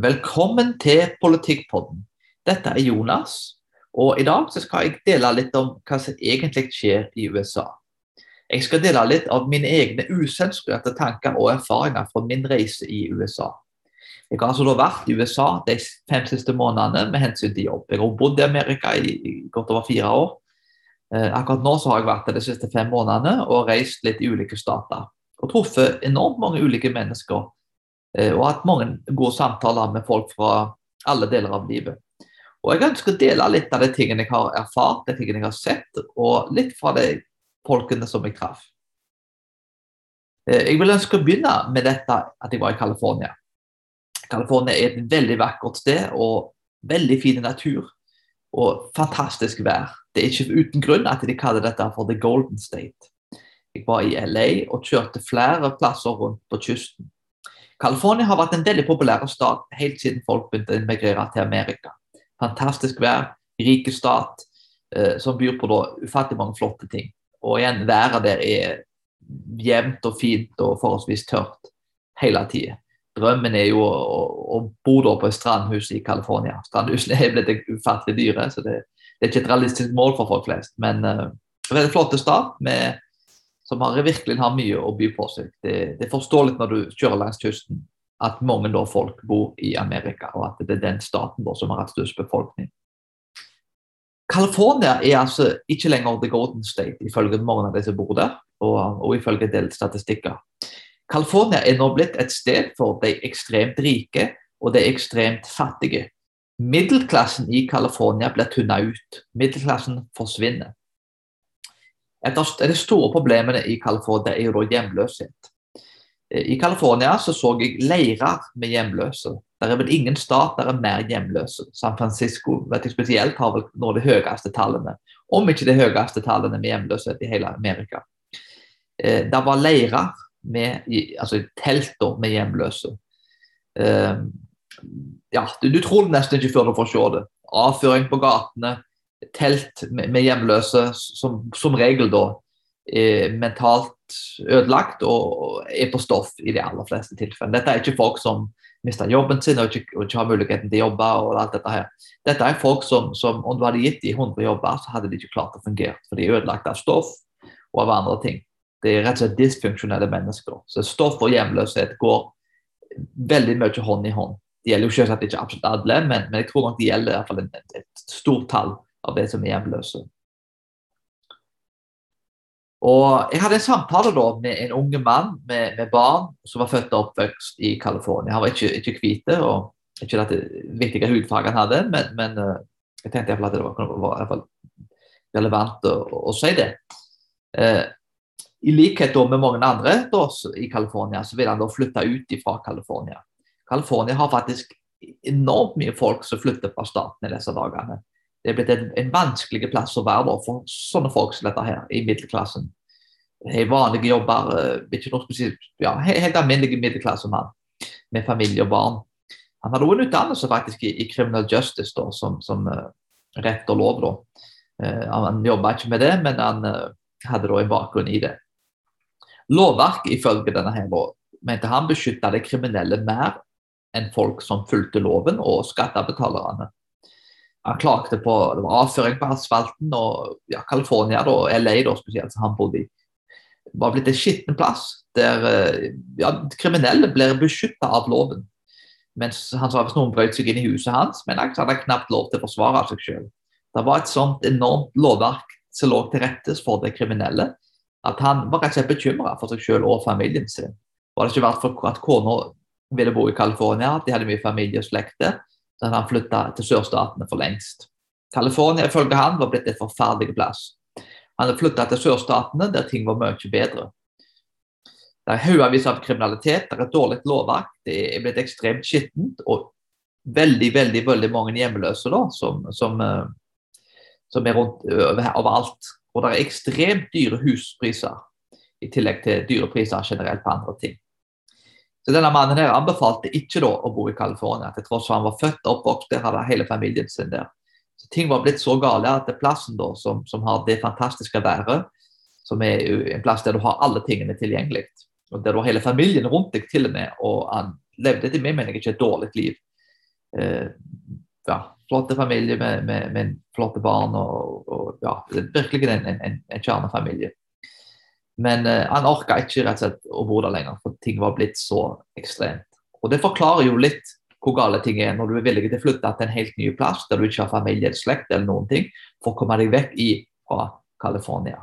Velkommen til Politikkpodden. Dette er Jonas, og i dag skal jeg dele litt om hva som egentlig skjer i USA. Jeg skal dele litt av mine egne usensurerte tanker og erfaringer fra min reise i USA. Jeg har altså da vært i USA de fem siste månedene med hensyn til jobb. Jeg har bodd i Amerika i godt over fire år. Eh, akkurat nå så har jeg vært der de siste fem månedene og reist litt i ulike stater. Og truffet enormt mange ulike mennesker og hatt mange gode samtaler med folk fra alle deler av livet. Og Jeg ønsker å dele litt av de tingene jeg har erfart, de tingene jeg har sett, og litt fra de folkene som jeg traff. Eh, jeg vil ønske å begynne med dette at jeg var i California. California er et veldig vakkert sted og veldig fin natur og fantastisk vær. Det er ikke uten grunn at de kaller dette for The Golden State. Jeg var i LA og kjørte flere plasser rundt på kysten. California har vært en veldig populær stat helt siden folk begynte å immigrere til Amerika. Fantastisk vær, rike stat, eh, som byr på da, ufattelig mange flotte ting. Og igjen, været der er jevnt og fint og forholdsvis tørt hele tida. Drømmen er jo å, å bo da på et strandhus i California. Strandhusene er blitt ufattelig dyre, så det, det, er ikke et realistisk mål for folk flest. Men en veldig flott stat med som har, virkelig har mye å by på seg. Det, det er forståelig når du kjører langs kysten at mange da folk bor i Amerika, og at det er den staten da som har hatt størst befolkning. California er altså ikke lenger The Golden State, ifølge mange av de som bor der, og, og ifølge en del statistikker. California er nå blitt et sted for de ekstremt rike og de ekstremt fattige. Middelklassen i California blir tynna ut. Middelklassen forsvinner. Et av de store problemene i California er jo da hjemløshet. Eh, I California så, så jeg leirer med hjemløse. Det er vel ingen stat der er mer hjemløse. San Francisco vet jeg spesielt har vel noen av de høyeste tallene, om ikke de høyeste tallene med hjemløshet i hele Amerika. Eh, det var leirer med altså telter med hjemløse. Eh, ja, du, du tror nesten ikke før du får se det. Avføring på gatene, telt med, hjemløse, som, som regel da er mentalt ødelagt og er på stoff i de aller fleste tilfellene. Dette er ikke folk som mister jobben sin og ikke, og ikke, har muligheten til å jobbe. og alt Dette her. Dette er folk som, som om du hadde gitt dem 100 jobber, så hadde de ikke klart å fungere. For de er ødelagt av stoff og av andre ting. Det er rett og slett dysfunksjonelle mennesker. Så stoff og hjemløshet går veldig mye hånd i hånd. Det gjelder jo selvsagt ikke absolutt alle, men, men jeg tror nok det gjelder i hvert fall et, et stort tall av de som er hjemløse. Og Jeg hadde en samtale da med en unge mann med, med barn som var født og oppvokst i California. Han var ikke, ikke hvite, og ikke det viktige hudfarget han hadde, men, men uh, jeg tenkte at det var, var relevant å, å, si det. Eh, I likhet med mange andre da, i California, så vil han da flytte ut fra California. California har faktisk enormt mye folk som flytter fra staten i disse dagene det er blitt en, en vanskelig plass å være for sånne folk som dette her, i middelklassen. Har vanlige jobber, eh, ikke noe spesielt, ja, helt alminnelig middelklassemann med familie og barn. Han hadde også en utdannelse faktisk i, i criminal justice, da, som, som uh, rett og lov. da. Uh, han jobba ikke med det, men han uh, hadde da en bakgrunn i det. Lovverket ifølge denne her, da, mente han beskytta de kriminelle mer enn folk som fulgte loven og skattebetalerne. Han klagde på det var avføring på asfalten, og ja, California da, LA da, spesielt, som han bodde i, var blitt en skitten plass der eh, ja, kriminelle blir beskytta av loven. Mens han sa hvis noen brøt seg inn i huset hans, men han hadde knapt lov til å forsvare seg selv. Det var et sånt enormt lovverk som lå til rette for de kriminelle, at han var rett og slett bekymra for seg selv og familien sin. Var det ikke vært for at kona ville bo i California, de hadde mye familie og slekter, hadde han flytta til sørstatene for lengst. California ifølge han var blitt et forferdelig plass. Han hadde flytta til sørstatene der ting var mye bedre. Det er haugevis av kriminalitet, det er et dårlig lovverk, det er blitt ekstremt skittent. Og veldig veldig, veldig mange hjemløse da, som, som, eh, som er rundt overalt. Og det er ekstremt dyre huspriser, i tillegg til dyre priser generelt på andre ting. Så denne mannen her anbefalte ikke da å bo i California, til tross for han var født og oppvokst der, hadde hele familien sin der. Så Ting var blitt så gale at plassen da, som, som har det fantastiske været, som er en plass der du har alle tingene tilgjengelig, og der du har hele familien rundt deg til og med, og han levde etter min mening ikke et dårlig liv. eh, ja, flotte familie med, med, med flotte barn. og, og ja, Virkelig en, en, en kjernefamilie. Men eh, han orka ikke rett og slett å bo der lenger, for ting var blitt så ekstremt. Og Det forklarer jo litt hvor gale ting er når du er villig til å flytte til en helt ny plass der du ikke har familie slekt eller noen ting, for å komme deg vekk i, fra California.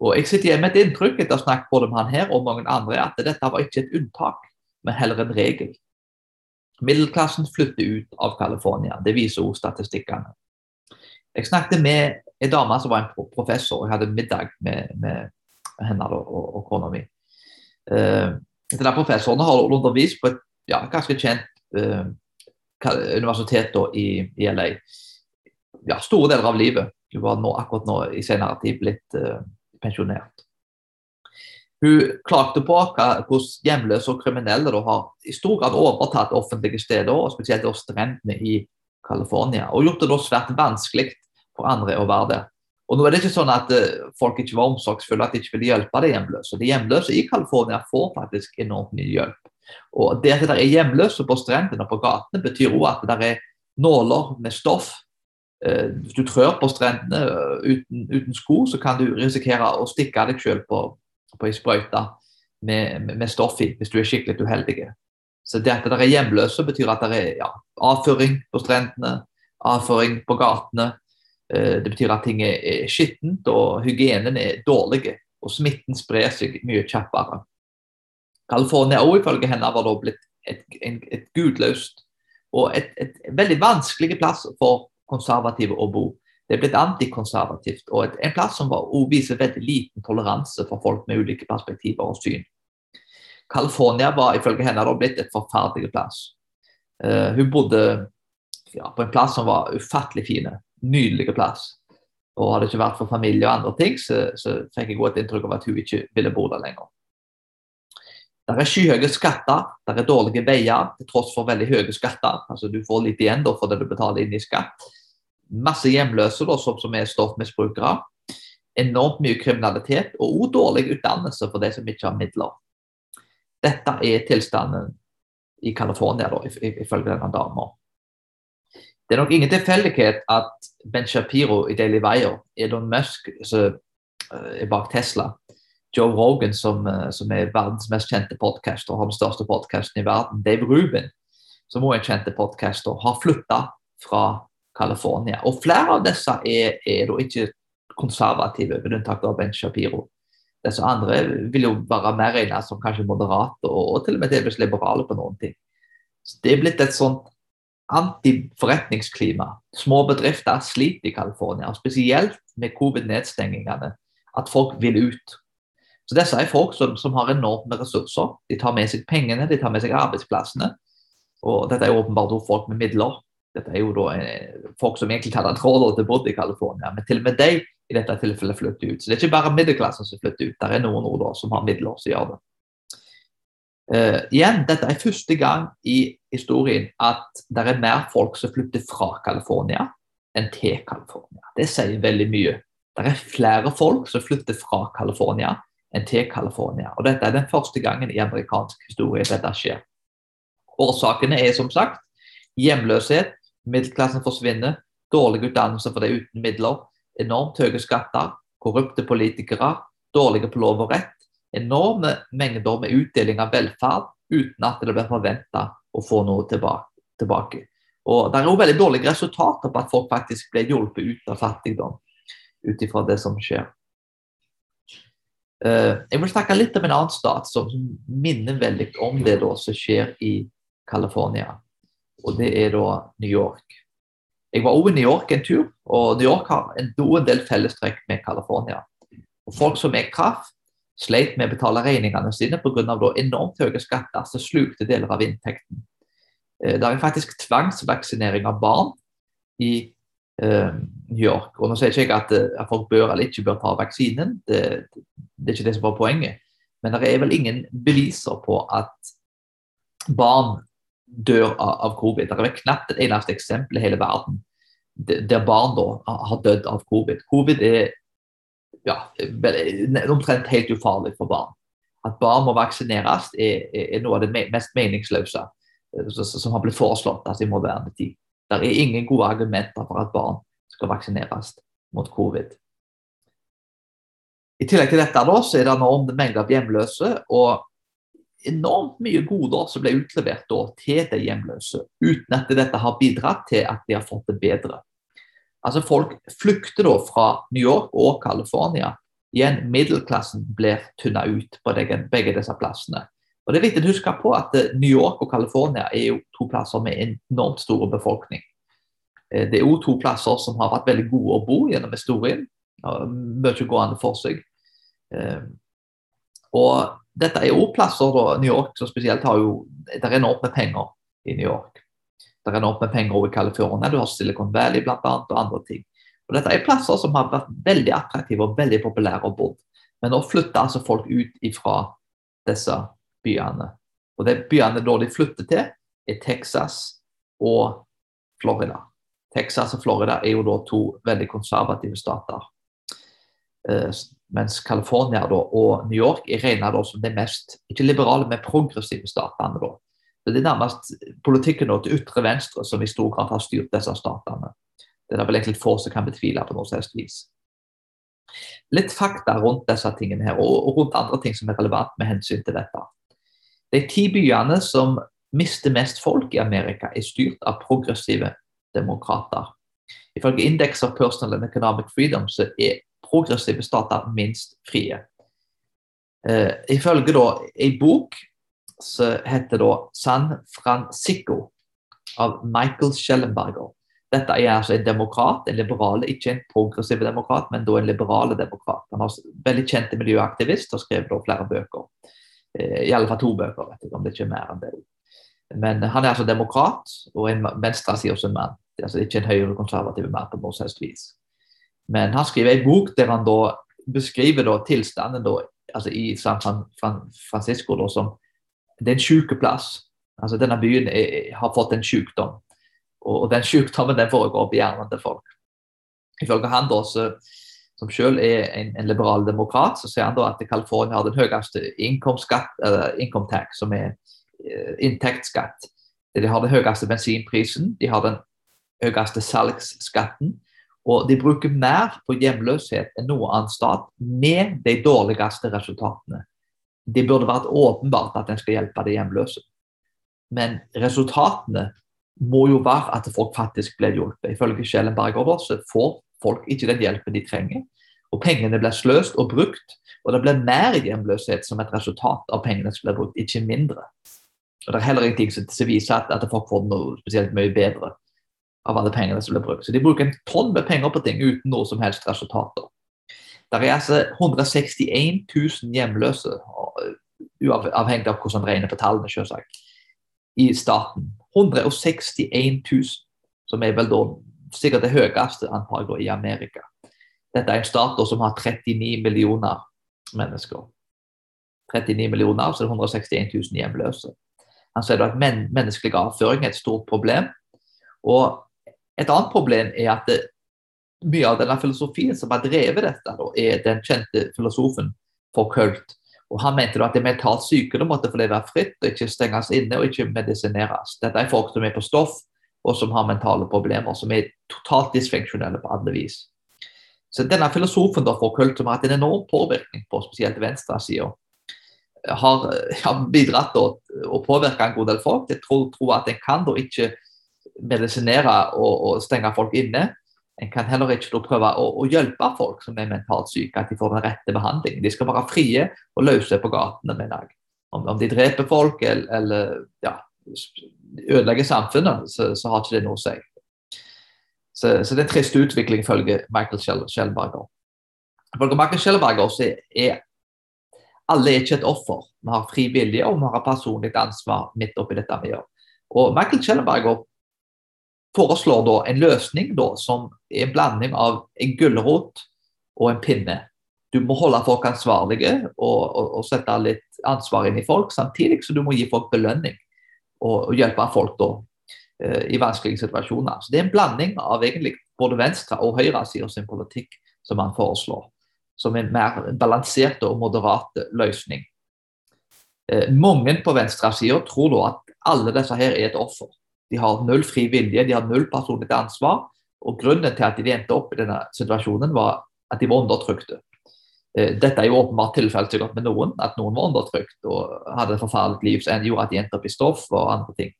Og Jeg sitter igjen med et inntrykk etter å ha snakket både med han her og mange andre, at dette var ikke et unntak, men heller en regel. Middelklassen flytter ut av California. Det viser også statistikkene. Jeg snakket med en dame som var en professor. og Jeg hadde middag med, med henne og, og kona mi. Uh, denne professoren har undervist på et ja, kjent uh, universitet i, i, LA. Ja, store deler av livet. Hun var nå, akkurat nå i senere tid blitt uh, pensjonert. Hun klagde på hvordan hjemløse og kriminelle da, har i stor grad overtatt offentlige steder, og spesielt strendene i California, og gjort det da svært vanskelig for andre å være der. Og nå er det ikke sånn at uh, folk ikke var omsorgsfulle, at de ikke ville hjelpe de hjemløse. De hjemløse i California får faktisk enormt mye hjelp. Og Det at det er hjemløse på strendene og på gatene, betyr også at det er nåler med stoff. Uh, hvis du trør på strendene uh, uten, uten, sko, så kan du risikere å stikke deg selv på, på ei sprøyte med, med, stoff i, hvis du er skikkelig uheldig. Så det at det er hjemløse, betyr at det er ja, avføring på strendene, avføring på gatene. Eh, det betyr at ting er skittent og hygienen er dårlig, og smitten sprer seg mye kjappere. California òg ifølge henne var da blitt et, et, et gudløst og et, et, veldig vanskelig plass for konservative å bo. Det er blitt antikonservativt, og en plass som var, viser veldig liten toleranse for folk med ulike perspektiver og syn. California var ifølge henne da blitt et forferdelig plass. Uh, hun bodde ja, på en plass som var ufattelig fine nydelig plass. Og hadde det ikke vært for familie og andre ting, så, så fikk jeg godt inntrykk av at hun ikke ville bo der lenger. Det er skyhøye skatter, det er dårlige veier til tross for veldig høye skatter. altså Du får litt igjen da, for det du betaler inn i skatt. Masse hjemløse da, som, som er stoffmisbrukere. Enormt mye kriminalitet og også dårlig utdannelse for de som ikke har midler. Dette er tilstanden i California, ifølge denne dama. Det er nok ingen tilfeldighet at Ben Shapiro i Daily Wire, Elon Musk som eh, er bak Tesla, Joe Rogan, som, eh, som er verdens mest kjente podcaster, har den største podkasten i verden, Dave Rubin, som også er en kjente podcaster, har flytta fra California. Og flere av disse er, er ikke konservative, med unntak av Ben Shapiro. Disse andre vil jo være mer regnet som kanskje moderate, og, og til og med delvis liberale på noen ting. Så det er blitt et sånt antiforretningsklima. Små bedrifter sliter i California, spesielt med covid-nedstengingene. At folk vil ut. Så Disse er folk som, som, har med ressurser. De tar med seg pengene, de tar med seg arbeidsplassene. Og dette er åpenbart folk med midler. Dette er jo da eh, folk som egentlig hadde råd til å bo i California. Men til og med de i dette tilfellet flytter ut. Så det er ikke bare middelklassen som flytter ut. Det er noen da, som har midler som gjør det. Uh, igjen, dette er første gang i historien at det er mer folk som flytter fra California enn til California. Det sier veldig mye. Det er flere folk som flytter fra California enn til California. Og dette er den første gangen i amerikansk historie dette skjer. Årsakene er som sagt hjemløshet, middelklassen forsvinner, dårlig utdannelse for de uten midler, enormt høye skatter, korrupte politikere, dårlige på lov og rett, enorme mengder med utdeling av velferd uten at det blir forventa å få noe tilbake. Og Det er jo veldig dårlige resultater på at folk faktisk blir hjulpet ut av fattigdom ut det som skjer. Uh, jeg vil snakke litt om en annen stat som, minner veldig om det da, som skjer i California. Og det er da New York. Jeg var også i New York en tur, og New York har en, del fellestrekk med California. Folk som jeg traff, sleit med å betale regningene sine pga. enormt høye skatter som slukte deler av inntekten. Eh, det er faktisk tvangsvaksinering av barn i eh, New York. Og nå sier ikke jeg at, eh, at, folk bør eller ikke bør ta vaksinen, det, det, er ikke det som var poenget. Men det er vel ingen beviser på at barn dør av, av covid. Det er vel knapt et eneste eksempel i hele verden der barn da har dødd av covid. Covid er ja, omtrent helt ufarlig for barn. At barn må vaksineres er, er noe av det mest meningsløse. som har blitt foreslått altså i moderne tid. Det er ingen gode argumenter for at barn skal vaksineres mot covid. I tillegg til dette da, så er det enormt mengde av hjemløse og enormt mye goder som ble utlevert da, til de hjemløse, uten at dette har bidratt til at de har fått det bedre. Altså Folk flykter da fra New York og California. Igjen, middelklassen blir tynna ut på begge disse plassene. Og det er viktig å huske på at eh, New York og California er jo to plasser med enormt stor befolkning. Eh, det er jo to plasser som har vært veldig gode å bo gjennom historien. Mye gående for seg. Eh, og dette er jo plasser da, New York som spesielt har jo Det er enormt med penger i New York. Det er enormt med penger over California. Du har Silicon Valley blant annet, og andre ting. Og Dette er plasser som har vært veldig attraktive og veldig populære å bo. Men nå flytter altså folk ut ifra disse byene. Og det byene da de flytter til, er Texas og Florida. Texas og Florida er jo da to veldig konservative stater. Uh, mens California da, og New York er regna som de mest ikke liberale, men progressive statene. da. Så Det er nærmest politikken til ytre venstre som i stor grad har styrt disse statene. Det er vel egentlig få som kan betvile på noe selvs vis. Litt fakta rundt disse tingene her, og rundt andre ting som er relevant med hensyn til dette. De ti byene som mister mest folk i Amerika, er styrt av progressive demokrater. Ifølge Index of Personal and Economic Freedom så er progressive stater minst frie. Uh, ifølge da en bok som heter da San Francisco av Michael Schellenberger. Dette er altså en demokrat, en liberale, ikke en progressiv demokrat, men da en liberale demokrat. Han er veldig kjent miljøaktivist og skrev da flere bøker. Eh, I alle fall to bøker, vet jeg om det ikke er mer enn det. Men han er altså demokrat og en venstresida mann. Er altså ikke en høyrekonservativ mann på noe helst vis. Men han skriver en bok der han da beskriver da tilstanden da, altså i San Francisco da, som det er en sykeplass. Altså Denne byen er, har fått en sykdom. Og, den sykdommen den foregår på hjernen til folk. Ifølge han da, så, som selv er en, en, liberal demokrat, så sier han da at California har den høyeste innkomstskatt, som er uh, inntektsskatt. De har den høyeste bensinprisen, de har den høyeste salgsskatten. Og de bruker mer på hjemløshet enn noen annen stat, med de dårligste resultatene. Det burde vært åpenbart at en skal hjelpe de hjemløse. Men resultatene må jo være at folk faktisk blir hjulpet. Ifølge Schellenberger så får folk ikke den hjelpen de trenger. Og pengene blir sløst og brukt. Og det blir mer hjemløshet som et resultat av pengene som blir brukt, ikke mindre. Og Det er heller ingenting som viser at, at folk får noe spesielt mye bedre av alle pengene som blir brukt. Så de bruker en tonn med penger på ting uten noe som helst resultater. Det er altså 161 000 hjemløse, uavhengig av hvordan man regner på tallene, selvsagt, i staten. 161 000, som er vel da sikkert det høyeste antallet i Amerika. Dette er en stat som har 39 millioner mennesker. 39 millioner, så er det 161 000 hjemløse. Han sier at men menneskelig avføring er et stort problem. Og et annet problem er at det, mye av denne filosofien som har drevet dette, da, er den kjente filosofen for Kult. Og Han mente at det mentalt syke måtte få leve fritt og ikke stenges inne og ikke medisineres. Dette er folk som er på stoff og som har mentale problemer, som er totalt dysfunksjonelle på alle vis. Så denne filosofen da, kult som har hatt en enorm påvirkning på spesielt venstresida, har, har bidratt til å påvirke en god del folk. Jeg tror, tror at en kan da ikke medisinere og, og stenge folk inne. En kan heller ikke prøve å, hjelpe folk som er mentalt syke, at de får den rette behandlingen. De skal være frie og løse på gatene, mener jeg. Om, de dreper folk eller, eller ja, ødelegger samfunnet, så, så, har ikke det noe å si. Så, så det er en trist utvikling, ifølge Michael Schellberger. Ifølge Michael Schellberger så er alle er ikke et offer. Vi har fri vilje og vi har personlig ansvar midt oppi dette vi gjør. Og Michael Schellberger foreslår da en løsning da, som er en blanding av en gulrot og en pinne. Du må holde folk ansvarlige og, og, og sette litt ansvar inn i folk, samtidig så du må gi folk belønning og, og hjelpe folk da, eh, i vanskelige situasjoner. Så Det er en blanding av egentlig både venstre- og høyresida sin politikk som man foreslår. Som en mer balansert og moderat løsning. Eh, mange på venstresida tror da at alle disse her er et offer. De har null fri vilje, de har null personlig ansvar. Og grunnen til at de endte opp i denne situasjonen, var at de var undertrykte. Eh, dette er jo åpenbart tilfellet sikkert med noen, at noen var undertrykt og hadde et forferdelig liv som gjorde at de endte opp i stoff og andre ting.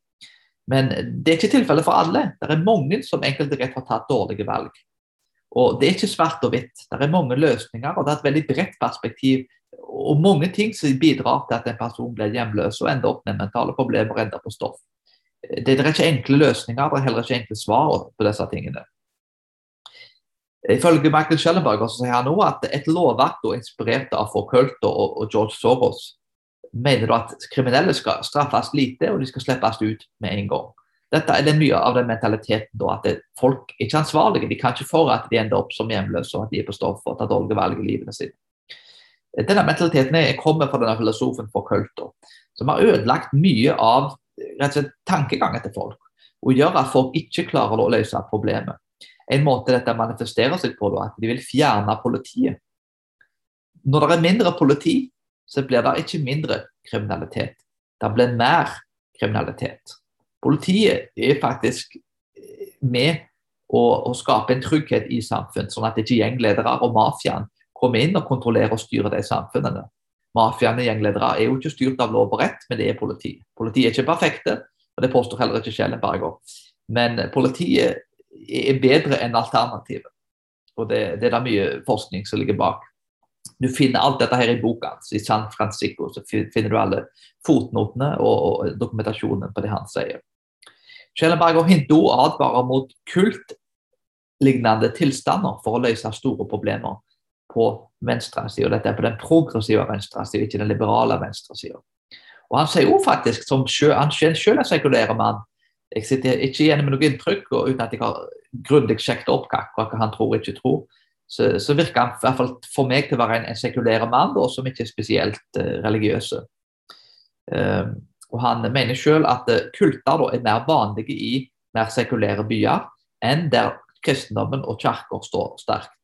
Men det er ikke tilfellet for alle. Det er mange som enkelt og greit har tatt dårlige valg. Og Det er ikke svart og hvitt. Det er mange løsninger, og det er et veldig bredt perspektiv. Og mange ting som bidrar til at en person blir hjemløs og ender opp med mentale problemer og ender på stoff. Det er ikke enkle løsninger, det er heller ikke enkle svar på disse tingene. Ifølge Michael Schellenberger sier han nå at et lovverk inspirert av Forculter og, og George Soros mener at kriminelle skal straffes lite, og de skal slippes ut med en gang. Dette er det mye av den mentaliteten da, at det, folk er ikke ansvarlige. De kan ikke for at de ender opp som hjemløse og at de er på stoff og tar dårlige valg i livene sine. Denne mentaliteten kommer fra denne filosofen Forculter, som har ødelagt mye av rett og slett, tankegangen til folk. Og gjør at folk ikke klarer å løse problemet. En måte dette manifesterer seg på, er at de vil fjerne politiet. Når det er mindre politi, så blir det ikke mindre kriminalitet. Det blir mer kriminalitet. Politiet er faktisk med å, å skape en trygghet i samfunnet, sånn at ikke gjengledere og mafiaen kommer inn og kontrollerer og styrer de samfunnene. Mafiaene og gjengledere er jo ikke styrt av lov og rett, men det er politi. Politiet er ikke perfekte, og det påstår heller ikke Schellenberger. Men politiet er bedre enn alternativet. Og det, det, er da mye forskning som ligger bak. Du finner alt dette her i boka hans. I San Francisco så finner du alle fotnotene og, og dokumentasjonen på det han sier. Schellenberger hinter og advarer mot kultlignende tilstander for å løse store problemer på venstresida. Dette er på den progressive venstresida, ikke den liberale venstresida. Og Han sier jo faktisk, som selv, han selv er sekulære mann, jeg sitter ikke igjen med noe inntrykk, og uten at jeg har grundig sjekket opp hva, han tror og ikke tror, så, så, virker han i hvert fall for meg til å være en, en sekulær mann da, som ikke er spesielt uh, religiøs. Um, og Han mener selv at uh, kulter da, er mer vanlige i mer sekulære byer enn der kristendommen og kirker står sterkt.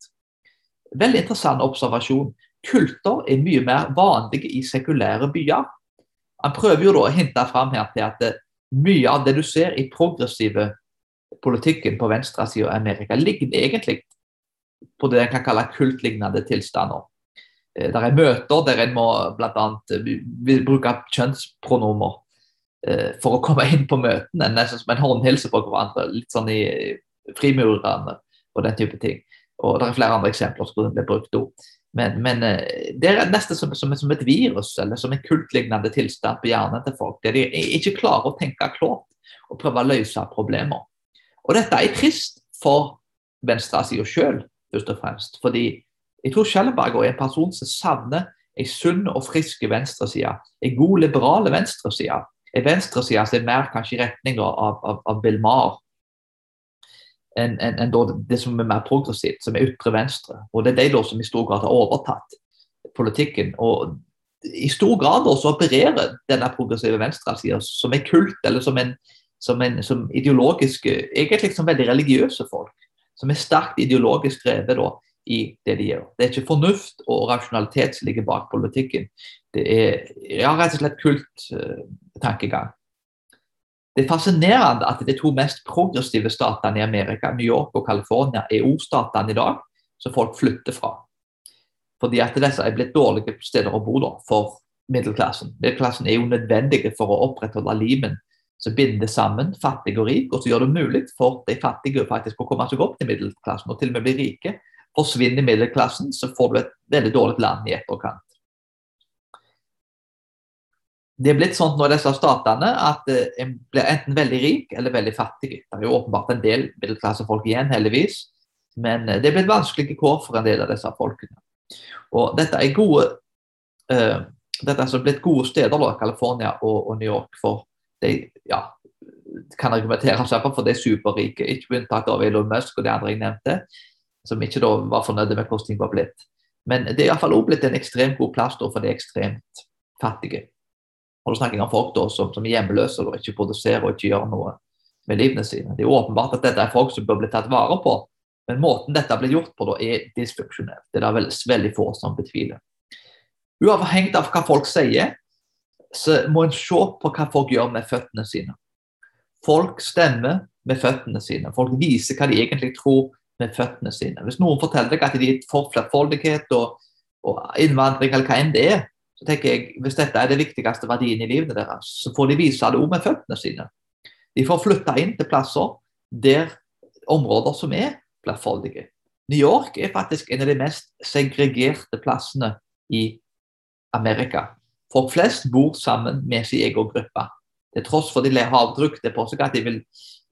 Veldig interessant observasjon. Kulter er mye mer vanlige i sekulære byer. Han prøver jo da å hinte fram her til at mye av det du ser i progressive politikken på venstresida av Amerika, ligger egentlig på det en kan kalle kultlignende tilstander. Eh, der er møter der en må bl.a. bruke kjønnspronomer eh, for å komme inn på møtene, nesten som en håndhilse på hverandre. Litt sånn i frimurerne og den type ting. Og det er flere andre eksempler som blir brukt òg. Men, men, eh, det er nesten som, som, som, et virus eller som en kultlignende tilstand på hjernen til folk. Der de ikke klarer å tenke klart og prøve å løse problemer. Og dette er trist for venstresida sjøl, først og fremst. Fordi jeg tror Schellenberger er en person som savner en sunn og frisk venstreside. En god, liberale venstreside. En venstreside som er mer kanskje i retning av, av, av Bill Maher enn en, en det som er mer progressivt, som er ytre venstre. Og Det er de som i stor grad har overtatt politikken. og i stor grad også opererer denne progressive venstresida som en kult, eller som en, som en som ideologiske Egentlig som veldig religiøse folk. Som er sterkt ideologisk drevet da, i det de gjør. Det er ikke fornuft og rasjonalitet som ligger bak politikken. Det er ja, rett og slett kult uh, tankegang. Det er fascinerende at de to mest progressive statene i Amerika, New York og California, er ordstatene i dag som folk flytter fra. Fordi at disse er blitt dårlige steder å bo da, for middelklassen. Middelklassen er jo nødvendig for å opprettholde limen som binder sammen fattig og rik, og som gjør det mulig for de fattige faktisk å komme seg opp til middelklassen og til og med bli rike. Forsvinner middelklassen, så får du et veldig dårlig land i etterkant det er blitt sånn nå i disse statene at eh, en blir enten veldig rik eller veldig fattig. Det er jo åpenbart en del middelklassefolk igjen, heldigvis. Men eh, det er blitt vanskelige kår for en del av disse folkene. Og dette er gode uh, dette er altså blitt gode steder, da, California og, og, New York, for de ja, kan argumentere for de superrike. Ikke med unntak av Elon Musk og de andre jeg nevnte, som ikke da var fornøyde med hvordan ting var blitt. Men det er iallfall også blitt en ekstremt god plass da, for de ekstremt fattige. Og da snakker jeg om folk da, som, som, er hjemløse og ikke produserer og ikke gjør noe med livene sine. Det er åpenbart at dette er folk som bør bli tatt vare på, men måten dette blir gjort på, da, er dysfunksjonell. Det er det veldig, veldig få som betviler. Uavhengig av hva folk sier, så må en se på hva folk gjør med føttene sine. Folk stemmer med føttene sine. Folk viser hva de egentlig tror med føttene sine. Hvis noen forteller deg at de er for flerfoldighet og, og, innvandring, eller hva enn det er, så tenker jeg, hvis dette er det viktigste verdien i livet deres, så får de vise det òg med føttene sine. De får flytte inn til plasser der områder som er flerfoldige. New York er faktisk en av de mest segregerte plassene i Amerika. Folk flest bor sammen med sin egen gruppe. Til tross for de har brukt det på seg at de, vil,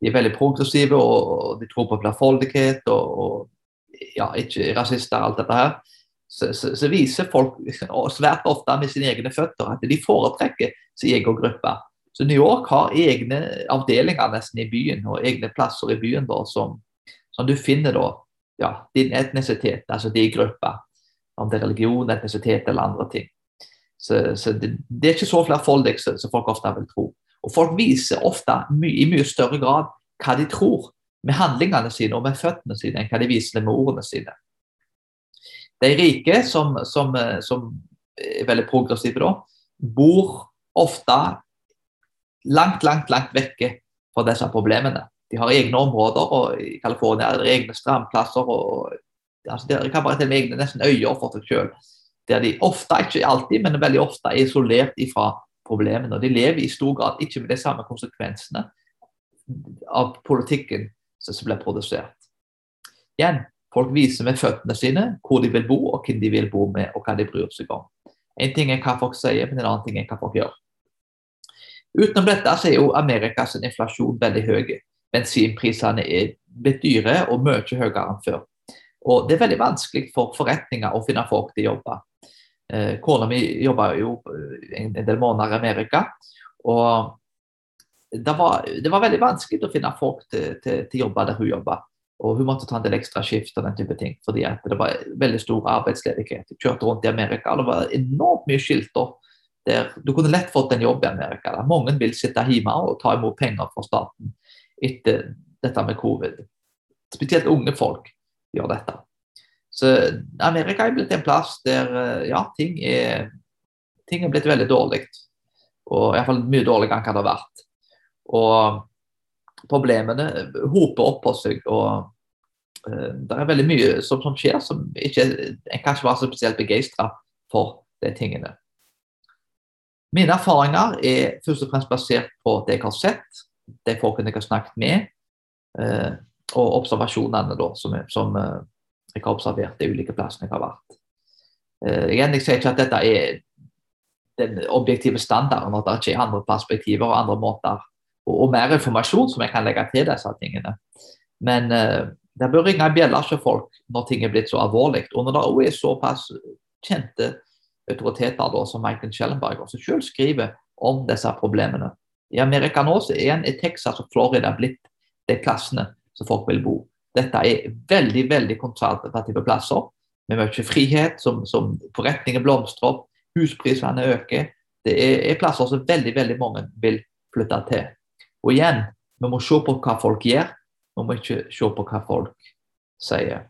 de er veldig progressive og, de tror på flerfoldighet og, og ja, ikke rasister og alt dette her, så, så, så, viser folk svært ofte med sine egne føtter at de foretrekker sin egen gruppe. Så New York har egne avdelinger nesten i byen og egne plasser i byen da, som, som du finner da, ja, din etnisitet, altså din gruppe. Om det er religion, etnisitet eller andre ting. Så, så det, det, er ikke så flerfoldig som folk ofte vil tro. Og Folk viser ofte my, i mye større grad hva de tror med handlingene sine og med føttene sine, enn hva de viser med ordene sine. De rike, som, som, som er veldig progressive, da, bor ofte langt, langt, langt vekke fra disse problemene. De har egne områder, og i California er det egne strandplasser. og altså, De kan bare til og med egne nesten øyer for seg selv der de ofte, ikke alltid, men veldig ofte er isolert fra problemene. og De lever i stor grad ikke med de samme konsekvensene av politikken som blir produsert. Igjen, folk viser med føttene sine hvor de vil bo, og hvem de vil bo med, og hva de bryr seg om. En ting er hva folk sier, men en annen ting er hva folk gjør. Utenom dette så er jo Amerikas inflasjon veldig høy. Bensinprisene er blitt dyre og mye høyere enn før. Og Det er veldig vanskelig for forretninger å finne folk til å jobbe. Eh, Kona mi jobba jo eh, en, del måneder i Amerika. og det var, det var, veldig vanskelig å finne folk til, til jobber der hun jobba. Og hun måtte ta en del ekstra skift og den type ting, fordi det var veldig stor arbeidsledighet. Jeg kjørte rundt i Amerika, og det var enormt mye skilter der du kunne lett fått en jobb i Amerika. Der mange vil sitte hjemme og ta imot penger fra staten etter dette med covid. Spesielt unge folk gjør dette. Så Amerika er blitt en plass der eh, ja, ting er, ting er blitt veldig dårlig. Og iallfall mye dårligere enn hva det har vært. Og problemene hoper opp på seg. og uh, det er veldig mye som, som skjer som ikke en kanskje var så spesielt begeistra for de tingene. Mine erfaringer er først og fremst basert på det jeg har sett, de folkene jeg har snakket med, uh, og observasjonene da, som, som uh, jeg har observert de ulike plassene jeg har vært. Igjen, Jeg sier ikke at dette er den objektive standarden, at det ikke er andre perspektiver og andre måter, og, og mer informasjon som jeg kan legge til disse tingene. Men uh, det bør ringe bjeller hos folk når ting er blitt så alvorlig. Og når det òg er såpass kjente autoriteter da, som Michael Schellenberger, som selv skriver om disse problemene. I Amerika nå så er en i Texas og Florida blitt de plassene som folk vil bo. Dette er veldig veldig konservative plasser med mye frihet, som, som forretninger blomstrer opp, husprisene øker. Det er, er, plasser som veldig veldig mange vil flytte til. Og igjen, vi må se på hva folk gjør, vi må ikke se på hva folk sier.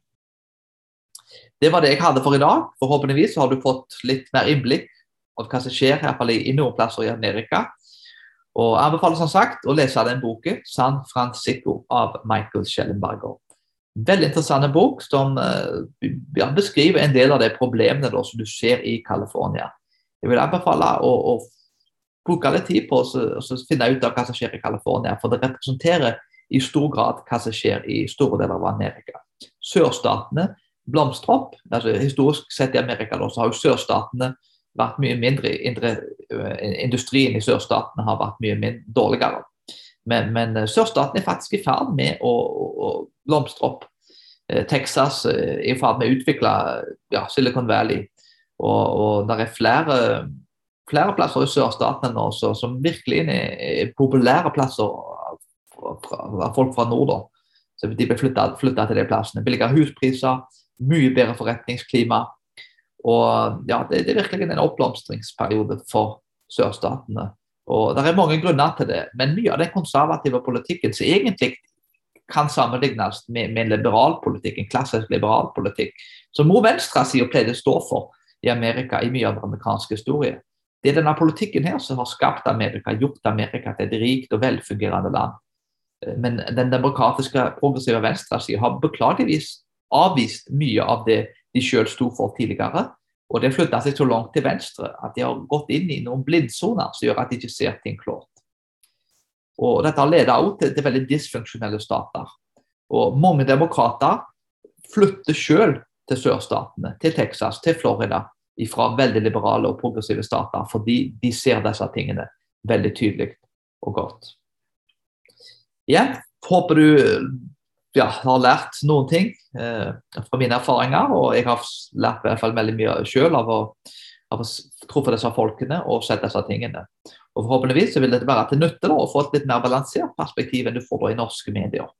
Det var det jeg hadde for i dag. Forhåpentligvis har du fått litt mer innblikk av hva som skjer i, noen plasser i Amerika. Og Jeg anbefaler som sagt å lese den boken, 'San Francisco' av Michael Schellenberger. Veldig interessant bok som uh, ja, beskriver en del av de problemene da, som du ser i California. Jeg vil anbefale å, å bruke litt tid på å finne ut av hva som skjer i California. For det representerer i stor grad hva som skjer i store deler av Amerika. Sørstatene blomstrer opp. Altså, historisk sett i Amerika da, så har jo sørstatene vært mye mindre. Indre, industrien i sørstatene har vært mye mindre, dårligere. Men, men sørstaten er faktisk i ferd med å, å, blomstre opp. Texas er i ferd med å utvikle ja, Silicon Valley. Og, og det er flere, flere plasser i sørstaten også, som virkelig er, populære plasser av folk fra nord. Så De blir flytta til de plassene. Billigere huspriser, mye bedre forretningsklima. Og ja, det, det er virkelig en oppblomstringsperiode for sørstatene. Og Det er mange grunner til det, men mye av den konservative politikken som egentlig kan sammenlignes med, med en liberal politikk, en klassisk liberal politikk, som også venstresida pleide å stå for i Amerika i mye av den amerikanske historie, det er denne politikken her som har skapt Amerika, gjort Amerika til et rikt og velfungerende land. Men den demokratiske progressive venstresida har beklageligvis avvist mye av det de selv sto for tidligere. Og det har flytta seg så langt til venstre at de har gått inn i noen blindsoner som gjør at de ikke ser ting klart. Og Dette har ledet også til, til veldig dysfunksjonelle stater. Og Mange demokrater flytter selv til sørstatene, til Texas, til Florida, fra veldig liberale og progressive stater, fordi de ser disse tingene veldig tydelig og godt. Ja, håper du ja, har lært noen ting eh, fra mine erfaringer, og jeg har lært i hvert fall veldig mye selv av å, av å truffe disse folkene og sett disse tingene. Og Forhåpentligvis vil det være til nytte da, å få et litt mer balansert perspektiv enn du får da i norske medier.